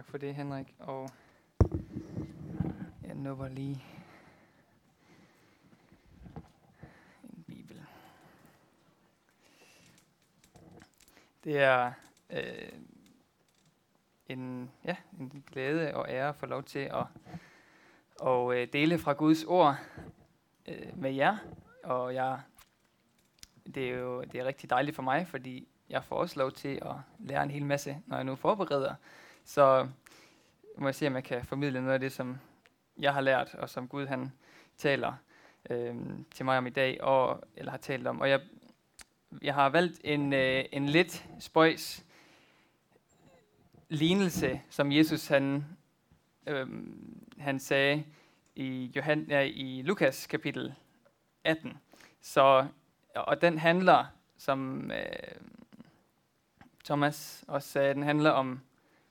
Tak for det, Henrik. Og jeg nupper lige en bibel. Det er øh, en, ja, en glæde og ære at få lov til at og, øh, dele fra Guds ord øh, med jer. Og jeg, det er jo det er rigtig dejligt for mig, fordi jeg får også lov til at lære en hel masse, når jeg nu forbereder så må jeg se, om jeg kan formidle noget af det, som jeg har lært, og som Gud han taler øh, til mig om i dag, og, eller har talt om. Og jeg, jeg har valgt en, øh, en lidt spøjs lignelse, som Jesus han, øh, han sagde i, Johan, ja, i Lukas kapitel 18. Så, og den handler, som øh, Thomas også sagde, den handler om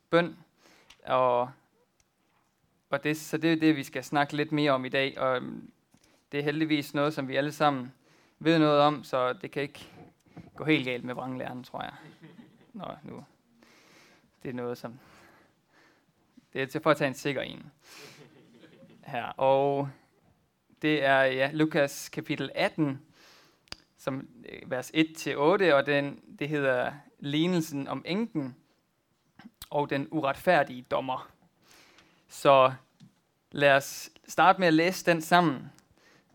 bøn. Og, og det, så det er det, vi skal snakke lidt mere om i dag. Og øhm, det er heldigvis noget, som vi alle sammen ved noget om, så det kan ikke gå helt galt med vranglæren, tror jeg. Nå, nu. Det er noget, som... Det er til for at tage en sikker en. Her. Og det er ja, Lukas kapitel 18, som øh, vers 1-8, og den, det hedder lignelsen om enken og den uretfærdige dommer. Så lad os starte med at læse den sammen,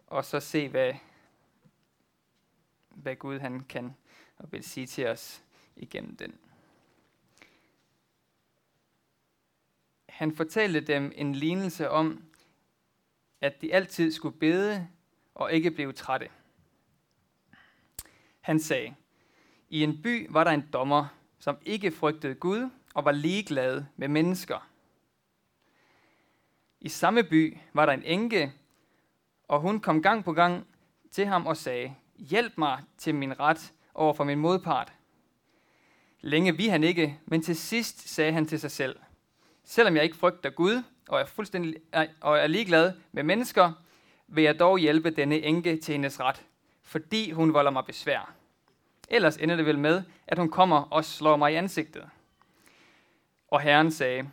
og så se, hvad, hvad Gud han kan og vil sige til os igennem den. Han fortalte dem en lignelse om, at de altid skulle bede og ikke blive trætte. Han sagde, i en by var der en dommer, som ikke frygtede Gud og var ligeglad med mennesker. I samme by var der en enke, og hun kom gang på gang til ham og sagde, hjælp mig til min ret over for min modpart. Længe vi han ikke, men til sidst sagde han til sig selv, selvom jeg ikke frygter Gud og er, fuldstændig, og er ligeglad med mennesker, vil jeg dog hjælpe denne enke til hendes ret, fordi hun volder mig besvær. Ellers ender det vel med, at hun kommer og slår mig i ansigtet. Og Herren sagde,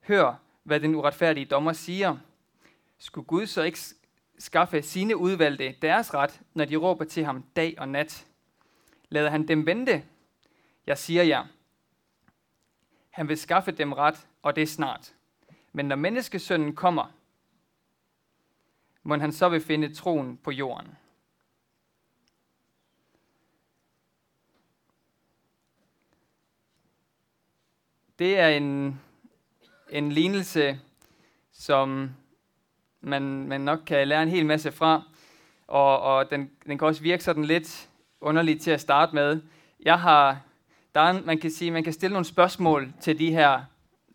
Hør, hvad den uretfærdige dommer siger. Skulle Gud så ikke skaffe sine udvalgte deres ret, når de råber til ham dag og nat? Lader han dem vente? Jeg siger jer, han vil skaffe dem ret, og det er snart. Men når menneskesønnen kommer, må han så vil finde troen på jorden. Det er en, en lignelse, som man, man nok kan lære en hel masse fra, og, og den, den kan også virke sådan lidt underligt til at starte med. Jeg har, der er, man kan sige, man kan stille nogle spørgsmål til, de her,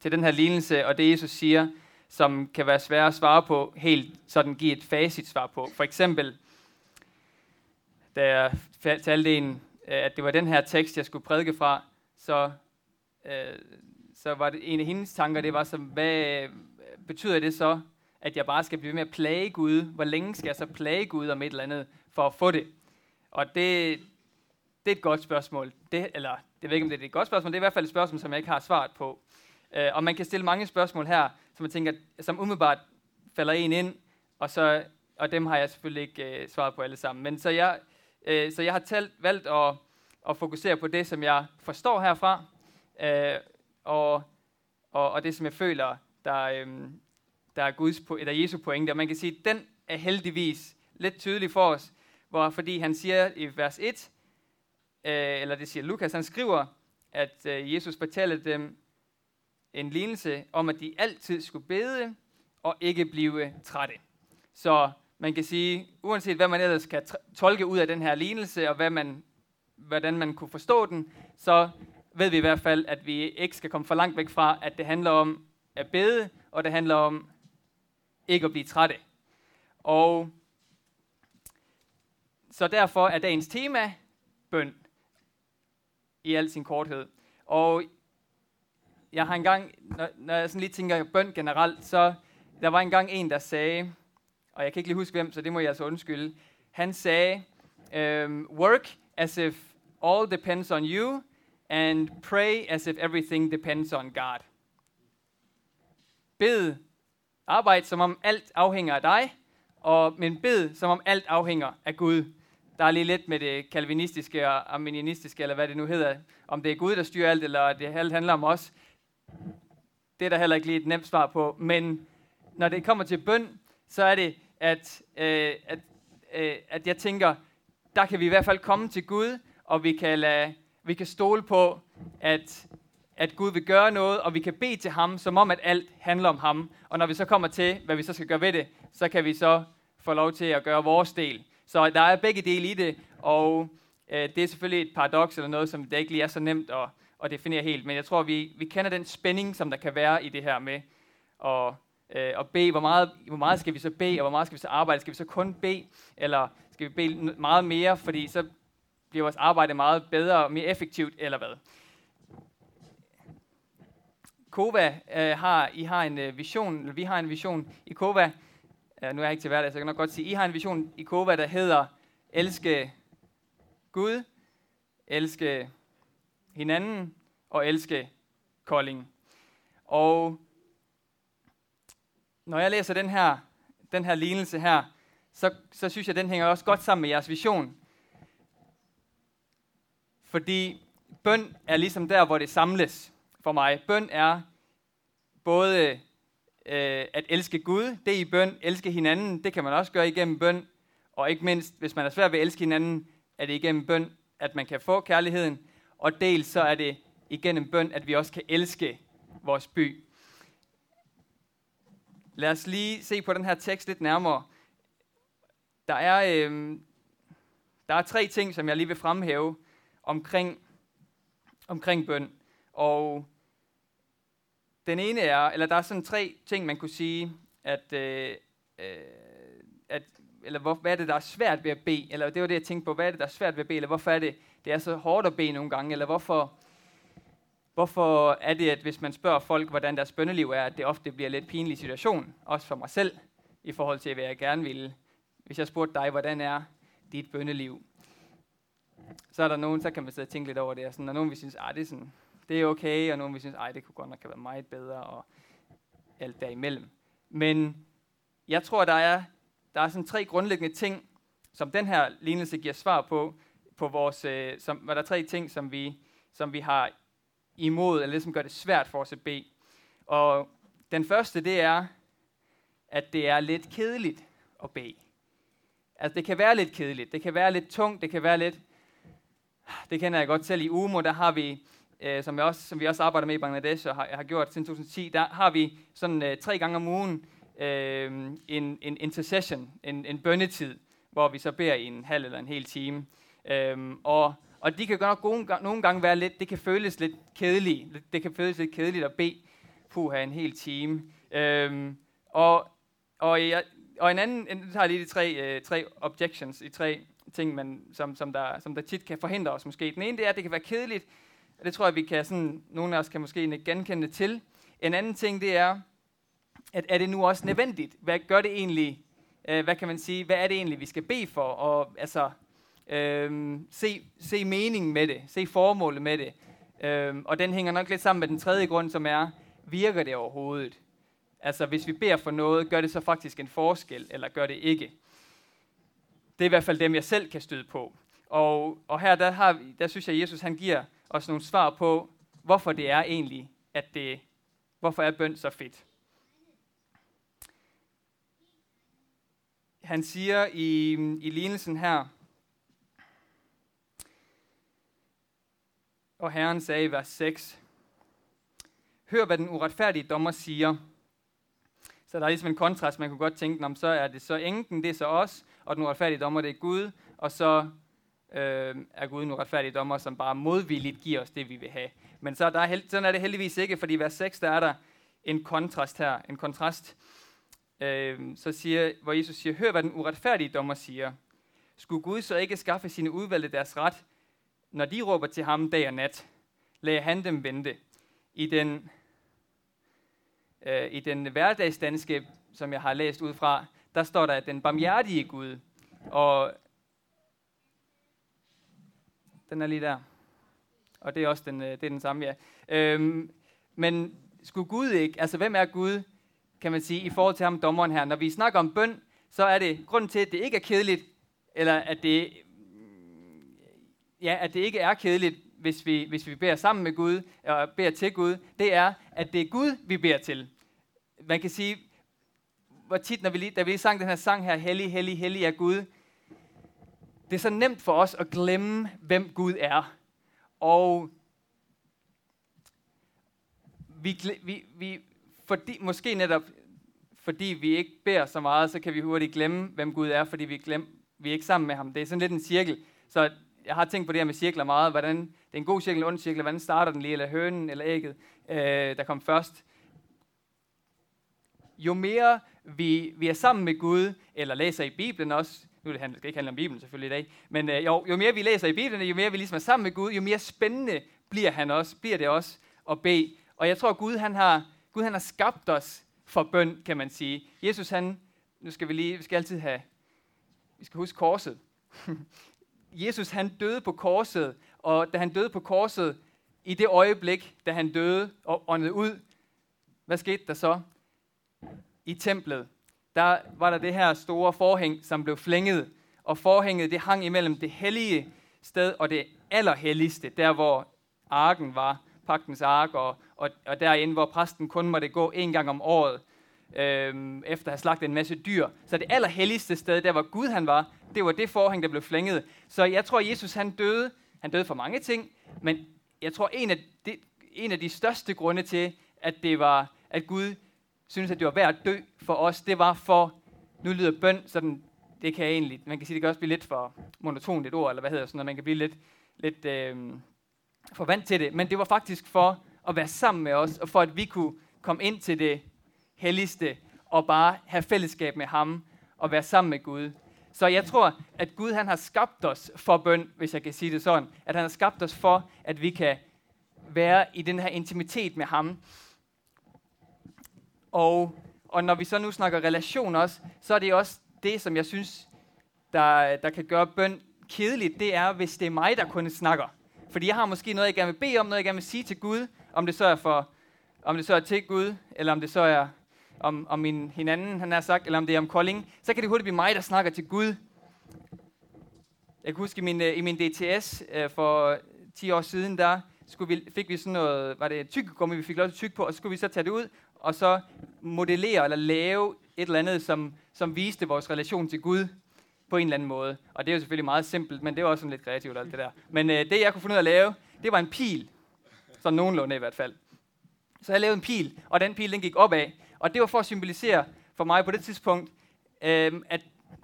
til den her lignelse, og det Jesus siger, som kan være svære at svare på, helt sådan give et facit svar på. For eksempel, da jeg talte en, at det var den her tekst, jeg skulle prædike fra, så øh, så var det en af hendes tanker, det var så, hvad betyder det så, at jeg bare skal blive med at plage Gud? Hvor længe skal jeg så plage Gud om et eller andet for at få det? Og det, det er et godt spørgsmål. Det, eller, jeg ved ikke, om det er et godt spørgsmål, det er i hvert fald et spørgsmål, som jeg ikke har svaret på. Øh, og man kan stille mange spørgsmål her, som jeg tænker, som umiddelbart falder en ind, og, så, og dem har jeg selvfølgelig ikke øh, svaret på alle sammen. Men så jeg, øh, så jeg har talt, valgt at, at fokusere på det, som jeg forstår herfra, Øh, og, og, og det, som jeg føler, der, øh, der er Guds po- eller Jesu pointe. Og man kan sige, at den er heldigvis lidt tydelig for os, hvor, fordi han siger i vers 1, øh, eller det siger Lukas, han skriver, at øh, Jesus fortalte dem en lignelse om, at de altid skulle bede og ikke blive trætte. Så man kan sige, uanset hvad man ellers kan tolke ud af den her lignelse, og hvad man, hvordan man kunne forstå den, så ved vi i hvert fald, at vi ikke skal komme for langt væk fra, at det handler om at bede, og det handler om ikke at blive trætte. Og så derfor er dagens tema bøn i al sin korthed. Og jeg har engang, når, når jeg sådan lige tænker bøn generelt, så der var engang en, der sagde, og jeg kan ikke lige huske hvem, så det må jeg altså undskylde, han sagde, um, work as if all depends on you, and pray as if everything depends on God. bed, arbejd som om alt afhænger af dig, og men bed som om alt afhænger af Gud. Der er lige lidt med det kalvinistiske og arminianistiske, eller hvad det nu hedder. Om det er Gud, der styrer alt, eller det alt handler om os. Det er der heller ikke lige et nemt svar på. Men når det kommer til bøn, så er det, at, øh, at, øh, at jeg tænker, der kan vi i hvert fald komme til Gud, og vi kan, lade, vi kan stole på, at, at Gud vil gøre noget, og vi kan bede til ham, som om at alt handler om ham. Og når vi så kommer til, hvad vi så skal gøre ved det, så kan vi så få lov til at gøre vores del. Så der er begge dele i det, og øh, det er selvfølgelig et paradoks eller noget, som det ikke lige er så nemt at, at definere helt. Men jeg tror, vi, vi kender den spænding, som der kan være i det her med at, øh, at bede. Hvor meget, hvor meget skal vi så bede, og hvor meget skal vi så arbejde? Skal vi så kun bede, eller skal vi bede meget mere, fordi så bliver vores arbejde meget bedre og mere effektivt, eller hvad? Kova øh, har, I har en øh, vision, eller vi har en vision i Kova, øh, nu er jeg ikke til hverdag, så jeg kan nok godt sige, I har en vision i Kova, der hedder elske Gud, elske hinanden og elske Kolding. Og når jeg læser den her, den her lignelse her, så, så synes jeg, den hænger også godt sammen med jeres vision. Fordi bøn er ligesom der, hvor det samles for mig. Bøn er både øh, at elske Gud, det er i bøn, elske hinanden, det kan man også gøre igennem bøn, og ikke mindst, hvis man er svær ved at elske hinanden, er det igennem bøn, at man kan få kærligheden, og dels så er det igennem bøn, at vi også kan elske vores by. Lad os lige se på den her tekst lidt nærmere. Der er, øh, der er tre ting, som jeg lige vil fremhæve omkring, omkring bøn. Og den ene er, eller der er sådan tre ting, man kunne sige, at, øh, øh, at eller hvor, hvad er det, der er svært ved at bede? Eller det var det, jeg tænkte på, hvad er det, der er svært ved at bede? Eller hvorfor er det, det er så hårdt at bede nogle gange? Eller hvorfor, hvorfor er det, at hvis man spørger folk, hvordan deres bønneliv er, at det ofte bliver en lidt pinlig situation, også for mig selv, i forhold til, hvad jeg gerne ville. Hvis jeg spurgte dig, hvordan er dit bønneliv? Så er der nogen, så kan man sidde og tænke lidt over det, og, sådan, og nogen vi synes, at det er sådan, det er okay, og nogen vi synes, at det kunne godt nok have været meget bedre, og alt derimellem. Men jeg tror, der er, der er sådan tre grundlæggende ting, som den her lignelse giver svar på, på vores, øh, som, var der er tre ting, som vi, som vi har imod, eller det, som gør det svært for os at bede. Og den første, det er, at det er lidt kedeligt at bede. Altså, det kan være lidt kedeligt, det kan være lidt tungt, det kan være lidt... Det kender jeg godt selv. I UMO, der har vi øh, som, jeg også, som vi også arbejder med i Bangladesh og har, har gjort siden 2010, der har vi sådan øh, tre gange om ugen øh, en, en intercession, en, en bønnetid, hvor vi så beder i en halv eller en hel time. Øh, og, og de kan godt gode, nogle gange være lidt, det kan føles lidt kedeligt, det kan føles lidt kedeligt at bede puha en hel time. Øh, og, og, jeg, og en anden, nu tager lige de tre, øh, tre objections, i tre ting, man, som, som, der, som der tit kan forhindre os måske. Den ene det er, at det kan være kedeligt, og det tror jeg, vi kan sådan, nogle af os kan måske genkende til. En anden ting, det er, at er det nu også nødvendigt? Hvad gør det egentlig? Øh, hvad kan man sige? Hvad er det egentlig, vi skal bede for? Og altså, øh, se, se meningen med det. Se formålet med det. Øh, og den hænger nok lidt sammen med den tredje grund, som er, virker det overhovedet? Altså, hvis vi beder for noget, gør det så faktisk en forskel, eller gør det ikke? Det er i hvert fald dem, jeg selv kan støde på. Og, og her, der, har, der synes jeg, at Jesus han giver os nogle svar på, hvorfor det er egentlig, at det, hvorfor er bøn så fedt. Han siger i, i lignelsen her, og Herren sagde i vers 6, Hør, hvad den uretfærdige dommer siger. Så der er ligesom en kontrast, man kunne godt tænke, om så er det så enken, det er så os, og den uretfærdige dommer, det er Gud, og så øh, er Gud en uretfærdig dommer, som bare modvilligt giver os det, vi vil have. Men så der er sådan er det heldigvis ikke, fordi i vers 6, der er der en kontrast her. En kontrast, øh, så siger, hvor Jesus siger, hør hvad den uretfærdige dommer siger. Skulle Gud så ikke skaffe sine udvalgte deres ret, når de råber til ham dag og nat? Lad han dem vente. I den, øh, i den hverdagsdanske, som jeg har læst ud fra, der står der, at den barmhjertige Gud, og den er lige der. Og det er også den, øh, det er den samme, ja. Øhm, men skulle Gud ikke, altså hvem er Gud? kan man sige, i forhold til ham, dommeren her. Når vi snakker om bøn, så er det grunden til, at det ikke er kedeligt, eller at det, ja, at det ikke er kedeligt, hvis vi, hvis vi beder sammen med Gud, og beder til Gud, det er, at det er Gud, vi beder til. Man kan sige, hvor tit, når vi lige, da vi lige sang den her sang her, Hellig, Hellig, Hellig er Gud, det er så nemt for os at glemme, hvem Gud er. Og vi, vi, vi fordi, måske netop fordi vi ikke beder så meget, så kan vi hurtigt glemme, hvem Gud er, fordi vi, glem, vi er ikke sammen med ham. Det er sådan lidt en cirkel. Så jeg har tænkt på det her med cirkler meget, hvordan det er en god cirkel, en ond cirkel, hvordan starter den lige, eller hønen, eller ægget, øh, der kom først. Jo mere vi, vi er sammen med Gud, eller læser i Bibelen også, nu det handler, skal ikke handle om Bibelen selvfølgelig i dag, men øh, jo, jo mere vi læser i Bibelen, jo mere vi ligesom er sammen med Gud, jo mere spændende bliver, han også, bliver det også at bede. Og jeg tror, Gud han har, Gud han har skabt os for bøn, kan man sige. Jesus han, nu skal vi lige, vi skal altid have, vi skal huske korset. Jesus han døde på korset, og da han døde på korset, i det øjeblik, da han døde og åndede ud, hvad skete der så? I templet, der var der det her store forhæng, som blev flænget, og forhænget det hang imellem det hellige sted og det allerhelligste, der hvor arken var, pagtens ark, og, og, og derinde, hvor præsten kun måtte gå en gang om året, øhm, efter at have slagtet en masse dyr. Så det allerhelligste sted, der hvor Gud han var, det var det forhæng, der blev flænget. Så jeg tror, Jesus han døde. Han døde for mange ting, men jeg tror, en af de, en af de største grunde til, at det var, at Gud synes, at det var værd at dø for os, det var for, nu lyder bøn sådan, det kan jeg egentlig, man kan sige, det kan også blive lidt for monotont et ord, eller hvad hedder sådan noget, man kan blive lidt, lidt øh, for vant til det, men det var faktisk for at være sammen med os, og for at vi kunne komme ind til det helligste, og bare have fællesskab med ham, og være sammen med Gud. Så jeg tror, at Gud han har skabt os for bøn, hvis jeg kan sige det sådan. At han har skabt os for, at vi kan være i den her intimitet med ham. Og, og når vi så nu snakker relation også, så er det også det, som jeg synes, der, der kan gøre bøn kedeligt, det er, hvis det er mig, der kun snakker. Fordi jeg har måske noget, jeg gerne vil bede om, noget, jeg gerne vil sige til Gud, om det så er, for, om det så er til Gud, eller om det så er om, om min, hinanden, han har sagt, eller om det er om Kolding, så kan det hurtigt blive mig, der snakker til Gud. Jeg kan huske, i min, øh, i min DTS øh, for 10 år siden, der skulle vi, fik vi sådan noget, var det tykkegummi, vi fik lov til at tykke på, og så skulle vi så tage det ud, og så modellere eller lave et eller andet, som, som viste vores relation til Gud på en eller anden måde. Og det er jo selvfølgelig meget simpelt, men det var også sådan lidt kreativt alt det der. Men øh, det, jeg kunne finde ud af at lave, det var en pil. Sådan nogenlunde i hvert fald. Så jeg lavede en pil, og den pil den gik opad. Og det var for at symbolisere for mig på det tidspunkt, øh, at,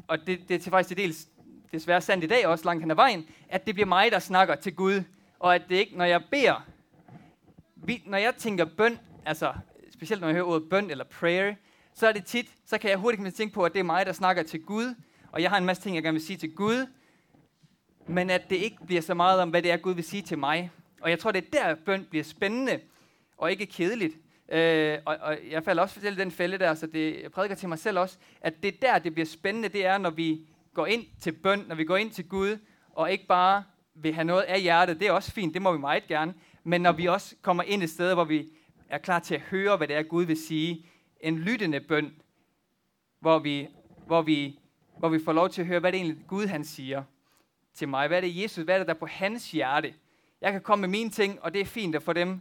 og det, det er faktisk til dels desværre sandt i dag også langt hen ad vejen, at det bliver mig, der snakker til Gud. Og at det ikke, når jeg beder, vi, når jeg tænker bøn, altså specielt når jeg hører ordet bøn eller prayer, så er det tit, så kan jeg hurtigt tænke på, at det er mig, der snakker til Gud, og jeg har en masse ting, jeg gerne vil sige til Gud, men at det ikke bliver så meget om, hvad det er, Gud vil sige til mig. Og jeg tror, det er der, bøn bliver spændende, og ikke kedeligt. Øh, og, og jeg falder også selv den fælde der, så det, jeg prædiker til mig selv også, at det er der, det bliver spændende, det er, når vi går ind til bøn, når vi går ind til Gud, og ikke bare vil have noget af hjertet, det er også fint, det må vi meget gerne, men når vi også kommer ind et sted, hvor vi er klar til at høre, hvad det er, Gud vil sige, en lyttende bøn, hvor vi, hvor vi, hvor vi får lov til at høre, hvad det egentlig Gud han siger til mig. Hvad er det Jesus, hvad er det der på hans hjerte? Jeg kan komme med mine ting, og det er fint at få dem,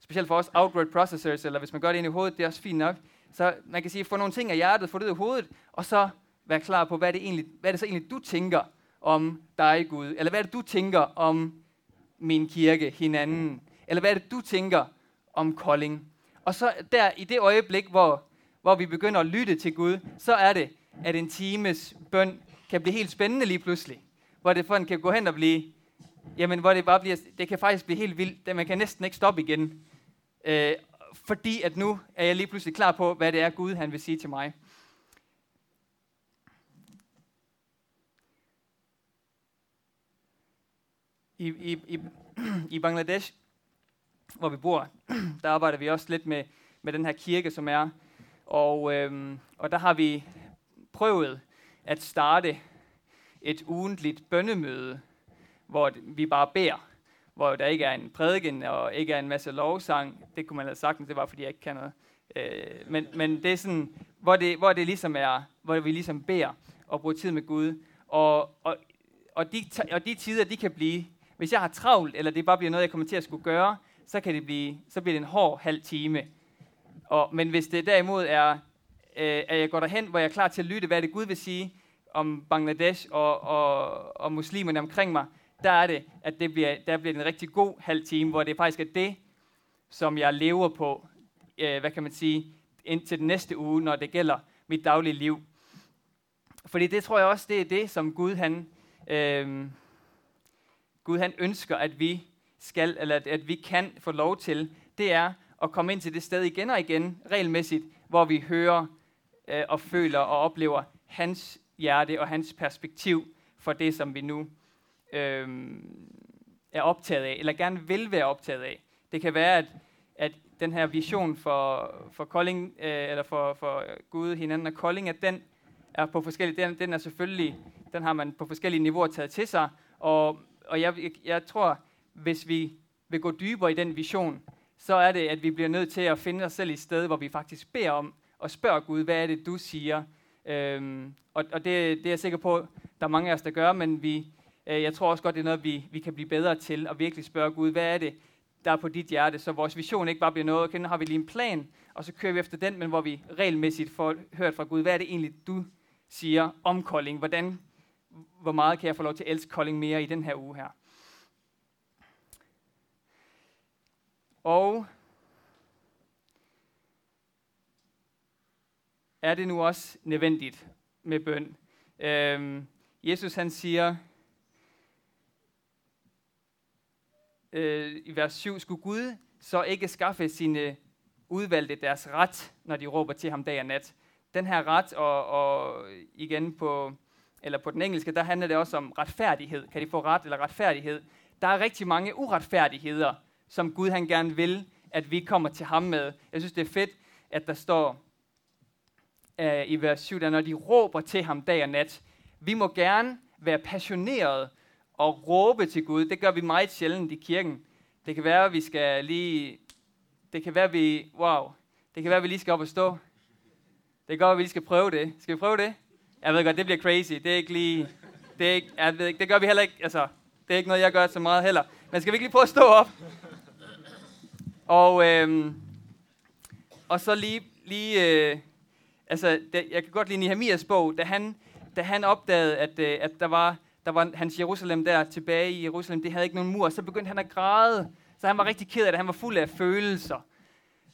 specielt for os outward processors, eller hvis man gør det ind i hovedet, det er også fint nok. Så man kan sige, få nogle ting af hjertet, få det ud af hovedet, og så være klar på, hvad er det, egentlig, hvad er det så egentlig, du tænker om dig, Gud? Eller hvad er det, du tænker om min kirke, hinanden? Eller hvad er det, du tænker om Kolding? Og så der i det øjeblik, hvor, hvor vi begynder at lytte til Gud, så er det, at en times bøn kan blive helt spændende lige pludselig. Hvor det for kan gå hen og blive, jamen hvor det bare bliver, det kan faktisk blive helt vildt, man kan næsten ikke stoppe igen. Øh, fordi at nu er jeg lige pludselig klar på, hvad det er Gud han vil sige til mig. I, i, i, I Bangladesh, hvor vi bor, der arbejder vi også lidt med, med den her kirke, som er. Og, øhm, og der har vi prøvet at starte et ugentligt bønnemøde, hvor vi bare beder, hvor der ikke er en prædiken og ikke er en masse lovsang. Det kunne man have sagt, det var fordi jeg ikke kan noget. Øh, men, men det er sådan, hvor det, hvor det ligesom er, hvor vi ligesom beder og bruger tid med Gud. Og, og, og, de, og de tider, de kan blive, hvis jeg har travlt, eller det bare bliver noget, jeg kommer til at skulle gøre, så kan det blive, så bliver det en hård halv time. Og, men hvis det derimod er, øh, at jeg går derhen, hvor jeg er klar til at lytte, hvad det Gud vil sige om Bangladesh og, og, og muslimerne omkring mig, der er det, at det bliver, der bliver en rigtig god halv time, hvor det faktisk er det, som jeg lever på, øh, hvad kan man sige, indtil den næste uge, når det gælder mit daglige liv. Fordi det tror jeg også, det er det, som Gud han, øh, Gud han ønsker, at vi skal, eller at, vi kan få lov til, det er at komme ind til det sted igen og igen, regelmæssigt, hvor vi hører øh, og føler og oplever hans hjerte og hans perspektiv for det, som vi nu øh, er optaget af, eller gerne vil være optaget af. Det kan være, at, at den her vision for, for Kolding, øh, eller for, for Gud, hinanden og Kolding, at den er på forskellige, den, den er selvfølgelig, den har man på forskellige niveauer taget til sig, og, og jeg, jeg, jeg tror, hvis vi vil gå dybere i den vision, så er det, at vi bliver nødt til at finde os selv i et sted, hvor vi faktisk beder om og spørger Gud, hvad er det, du siger? Øhm, og og det, det er jeg sikker på, der er mange af os, der gør, men vi, øh, jeg tror også godt, det er noget, vi, vi kan blive bedre til at virkelig spørge Gud, hvad er det, der er på dit hjerte, så vores vision ikke bare bliver noget, okay, nu har vi lige en plan, og så kører vi efter den, men hvor vi regelmæssigt får hørt fra Gud, hvad er det egentlig, du siger om Kolding? Hvordan, hvor meget kan jeg få lov til at elske Kolding mere i den her uge her? Og er det nu også nødvendigt med bøn? Øhm, Jesus han siger øh, i vers 7, skulle Gud så ikke skaffe sine udvalgte deres ret, når de råber til ham dag og nat? Den her ret, og, og igen på, eller på den engelske, der handler det også om retfærdighed. Kan de få ret eller retfærdighed? Der er rigtig mange uretfærdigheder, som Gud han gerne vil, at vi kommer til ham med. Jeg synes, det er fedt, at der står uh, i vers 7, der når de råber til ham dag og nat. Vi må gerne være passionerede og råbe til Gud. Det gør vi meget sjældent i kirken. Det kan være, at vi skal lige... Det kan være, at vi... Wow. Det kan være, at vi lige skal op og stå. Det kan godt, at vi lige skal prøve det. Skal vi prøve det? Jeg ved godt, det bliver crazy. Det er ikke lige... Det, er ikke, jeg ved ikke, det gør vi heller ikke. Altså, det er ikke noget, jeg gør så meget heller. Men skal vi ikke lige prøve at stå op? Og, øh, og så lige, lige øh, altså, det, jeg kan godt lide Nehemias bog, da han, da han opdagede, at, øh, at der, var, der var hans Jerusalem der tilbage i Jerusalem, det havde ikke nogen mur, så begyndte han at græde. Så han var rigtig ked af det, han var fuld af følelser.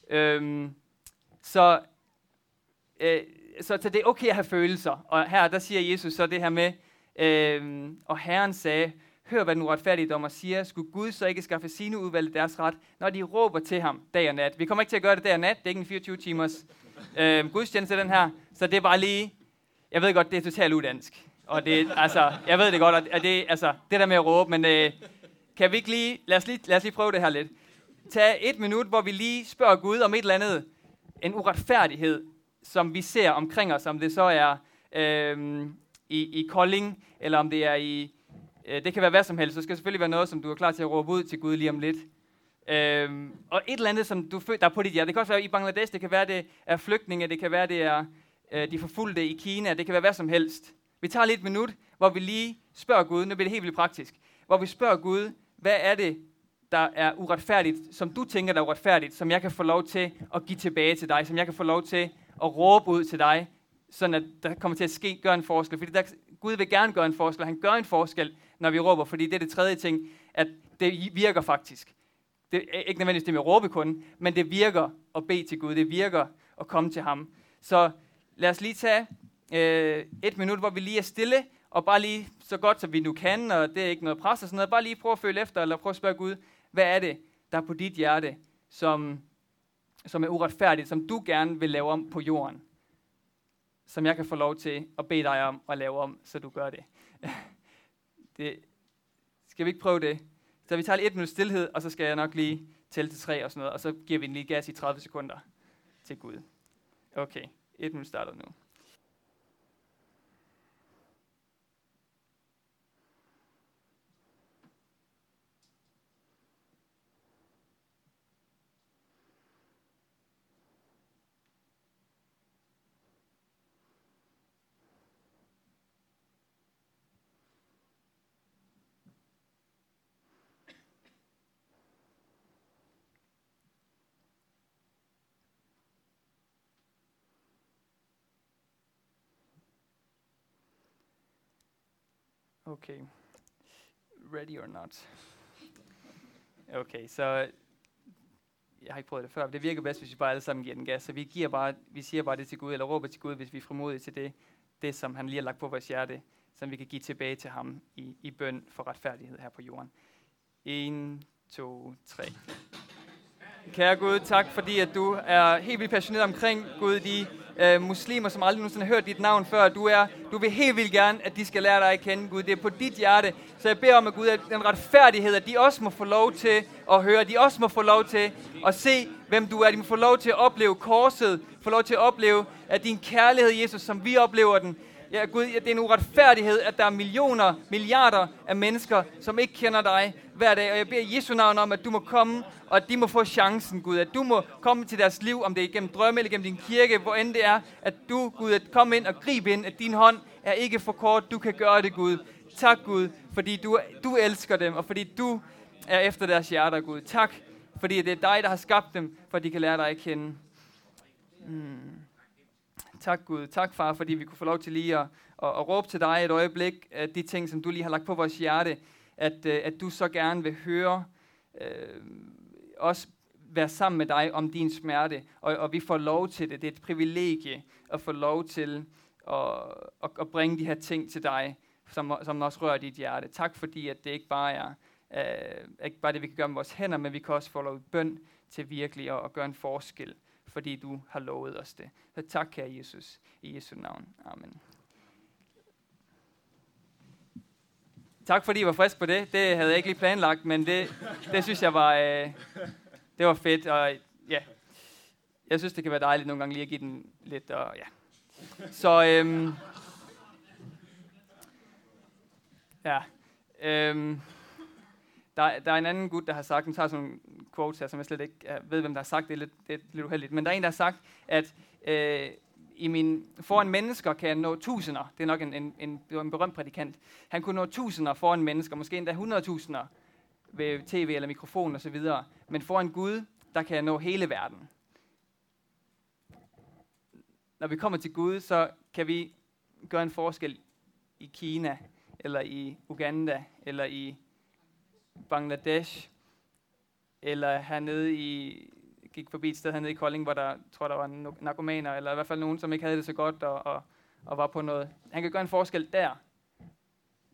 Øhm, så, øh, så, så det er okay at have følelser. Og her, der siger Jesus så det her med, øh, og Herren sagde, Hør, hvad den uretfærdige dommer siger. Skulle Gud så ikke skaffe sine udvalgte deres ret, når de råber til ham dag og nat? Vi kommer ikke til at gøre det dag og nat. Det er ikke en 24 timers øh, gudstjeneste, den her. Så det er bare lige... Jeg ved godt, det er totalt udansk. Og det, altså, jeg ved det godt, og det, altså, det der med at råbe, men øh, kan vi ikke lige lad, os lige... lad os lige prøve det her lidt. Tag et minut, hvor vi lige spørger Gud om et eller andet, en uretfærdighed, som vi ser omkring os, om det så er øh, i, i Kolding, eller om det er i Øh, det kan være hvad som helst. Så skal selvfølgelig være noget, som du er klar til at råbe ud til Gud lige om lidt. Øhm, og et eller andet, som du føler, der er på dit hjerte. Det kan også være i Bangladesh, det kan være, det er flygtninge, det kan være, det er øh, de forfulgte i Kina, det kan være hvad som helst. Vi tager lige et minut, hvor vi lige spørger Gud, nu bliver det helt vildt praktisk, hvor vi spørger Gud, hvad er det, der er uretfærdigt, som du tænker, der er uretfærdigt, som jeg kan få lov til at give tilbage til dig, som jeg kan få lov til at råbe ud til dig, sådan at der kommer til at ske, gøre en forskel. Fordi der, Gud vil gerne gøre en forskel, han gør en forskel, når vi råber, fordi det er det tredje ting, at det virker faktisk. Det er ikke nødvendigvis det med at råbe kun, men det virker at bede til Gud, det virker at komme til ham. Så lad os lige tage øh, et minut, hvor vi lige er stille, og bare lige så godt, som vi nu kan, og det er ikke noget pres og sådan noget, bare lige prøve at føle efter, eller prøve at spørge Gud, hvad er det, der er på dit hjerte, som, som er uretfærdigt, som du gerne vil lave om på jorden, som jeg kan få lov til at bede dig om at lave om, så du gør det. Det, skal vi ikke prøve det? Så vi tager lige et minut stillhed, og så skal jeg nok lige tælle til tre og sådan noget, og så giver vi den lige gas i 30 sekunder til Gud. Okay, et minut starter nu. Okay. Ready or not. Okay, så jeg har ikke prøvet det før, men det virker bedst, hvis vi bare alle sammen giver den gas. Så vi, giver bare, vi siger bare det til Gud, eller råber til Gud, hvis vi er frimodige til det, det, som han lige har lagt på vores hjerte, som vi kan give tilbage til ham i, i bøn for retfærdighed her på jorden. 1, 2, 3. Kære Gud, tak fordi at du er helt vildt passioneret omkring, Gud, de øh, muslimer, som aldrig nogensinde har hørt dit navn før. Du, er, du vil helt vildt gerne, at de skal lære dig at kende, Gud. Det er på dit hjerte. Så jeg beder om, at Gud, at den retfærdighed, at de også må få lov til at høre, de også må få lov til at se, hvem du er. De må få lov til at opleve korset, få lov til at opleve, at din kærlighed, Jesus, som vi oplever den, Ja, Gud, ja, det er en uretfærdighed, at der er millioner, milliarder af mennesker, som ikke kender dig hver dag. Og jeg beder Jesu navn om, at du må komme, og at de må få chancen, Gud. At du må komme til deres liv, om det er gennem drømme eller gennem din kirke, hvor end det er. At du, Gud, at komme ind og gribe ind, at din hånd er ikke for kort. Du kan gøre det, Gud. Tak, Gud, fordi du, du elsker dem, og fordi du er efter deres hjerter, Gud. Tak, fordi det er dig, der har skabt dem, for at de kan lære dig at kende. Mm. Tak Gud, tak far, fordi vi kunne få lov til lige at, at, at råbe til dig et øjeblik, at de ting, som du lige har lagt på vores hjerte, at, øh, at du så gerne vil høre øh, os være sammen med dig om din smerte, og, og vi får lov til det. Det er et privilegie at få lov til at, at, at bringe de her ting til dig, som, som også rører dit hjerte. Tak fordi, at det ikke bare er, øh, ikke bare det, vi kan gøre med vores hænder, men vi kan også få lov bøn til virkelig at, at gøre en forskel fordi du har lovet os det. Så tak, kære Jesus, i Jesu navn. Amen. Tak fordi I var frisk på det. Det havde jeg ikke lige planlagt, men det, det synes jeg var, øh, det var fedt. Og ja, jeg synes, det kan være dejligt nogle gange lige at give den lidt. Og, ja. Så øhm, ja, øhm, der, der er en anden gut, der har sagt, nu tager sådan nogle quotes her, som jeg slet ikke øh, ved, hvem der har sagt, det. Er lidt, det er lidt uheldigt, men der er en, der har sagt, at øh, i min, foran mennesker kan jeg nå tusinder, det er nok en, en, en, en berømt prædikant, han kunne nå tusinder foran mennesker, måske endda hundredtusinder ved tv eller mikrofon og så videre, men foran Gud, der kan jeg nå hele verden. Når vi kommer til Gud, så kan vi gøre en forskel i Kina, eller i Uganda, eller i Bangladesh, eller hernede i, gik forbi et sted hernede i Kolding, hvor der, tror der var narkomaner, eller i hvert fald nogen, som ikke havde det så godt, og, og, og var på noget. Han kan gøre en forskel der,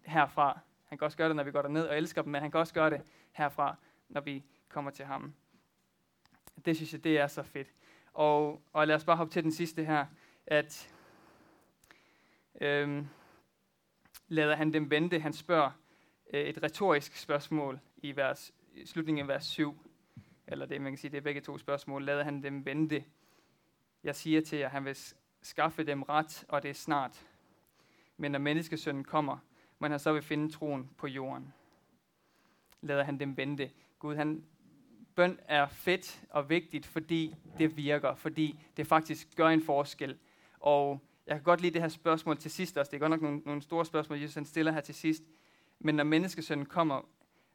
herfra. Han kan også gøre det, når vi går derned og elsker dem, men han kan også gøre det herfra, når vi kommer til ham. Det synes jeg, det er så fedt. Og, og lad os bare hoppe til den sidste her, at øhm, lader han dem vente. Han spørger øh, et retorisk spørgsmål i vers i slutningen af vers 7, eller det man kan sige, det er begge to spørgsmål, lader han dem vente. Jeg siger til jer, han vil skaffe dem ret, og det er snart. Men når menneskesønnen kommer, må han så vil finde troen på jorden. Lader han dem vente. Gud, han, bøn er fedt og vigtigt, fordi det virker, fordi det faktisk gør en forskel. Og jeg kan godt lide det her spørgsmål til sidst også. Det er godt nok nogle, nogle store spørgsmål, Jesus han stiller her til sidst. Men når menneskesønnen kommer,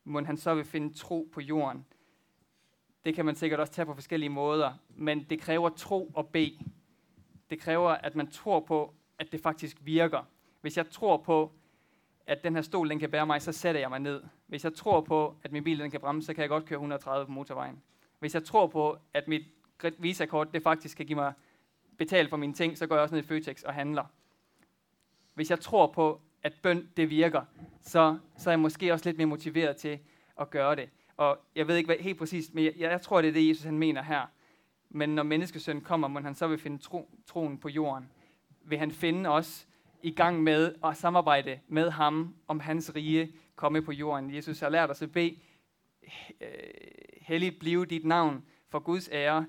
må han så vil finde tro på jorden. Det kan man sikkert også tage på forskellige måder, men det kræver tro og bede. Det kræver, at man tror på, at det faktisk virker. Hvis jeg tror på, at den her stol den kan bære mig, så sætter jeg mig ned. Hvis jeg tror på, at min bil den kan bremse, så kan jeg godt køre 130 på motorvejen. Hvis jeg tror på, at mit visakort det faktisk kan give mig betalt for mine ting, så går jeg også ned i Føtex og handler. Hvis jeg tror på, at bøn det virker, så, så er jeg måske også lidt mere motiveret til at gøre det. Og jeg ved ikke hvad, helt præcist, men jeg, jeg tror, det er det, Jesus han mener her. Men når menneskesøn kommer, må han så vil finde tro, troen på jorden. Vil han finde os i gang med at samarbejde med ham om hans rige komme på jorden. Jesus har lært os at bede, helligt blive dit navn for Guds ære.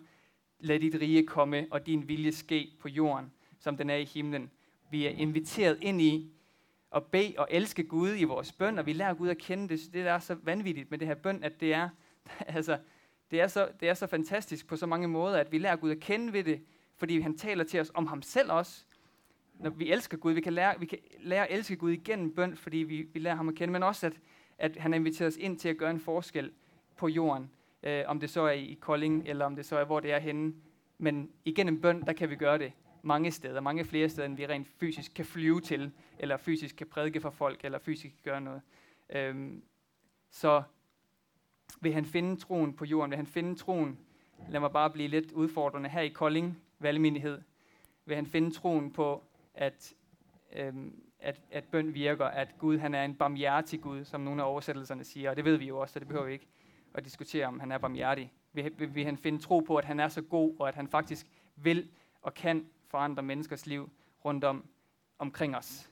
Lad dit rige komme, og din vilje ske på jorden, som den er i himlen. Vi er inviteret ind i at bede og elske Gud i vores bøn, og vi lærer Gud at kende det. Det er så vanvittigt med det her bøn, at det er, altså, det er, så, det er så fantastisk på så mange måder, at vi lærer Gud at kende ved det, fordi han taler til os om ham selv også. Når vi elsker Gud, vi kan lære, vi kan lære at elske Gud igennem bøn, fordi vi, vi lærer ham at kende, men også at, at han inviterer os ind til at gøre en forskel på jorden. Øh, om det så er i Kolding, eller om det så er, hvor det er henne. Men igennem bøn, der kan vi gøre det mange steder, mange flere steder, end vi rent fysisk kan flyve til, eller fysisk kan prædike for folk, eller fysisk kan gøre noget. Øhm, så vil han finde troen på jorden, vil han finde troen, lad mig bare blive lidt udfordrende, her i Kolding, valgmenighed, vil han finde troen på, at, øhm, at, at bøn virker, at Gud han er en barmhjertig Gud, som nogle af oversættelserne siger, og det ved vi jo også, så det behøver vi ikke at diskutere, om han er barmhjertig. Vil, vil, vil han finde tro på, at han er så god, og at han faktisk vil og kan forandre menneskers liv rundt om omkring os.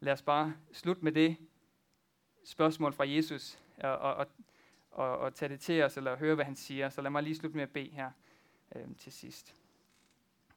Lad os bare slutte med det spørgsmål fra Jesus, og, og, og, og tage det til os, eller høre, hvad han siger. Så lad mig lige slutte med at bede her øh, til sidst.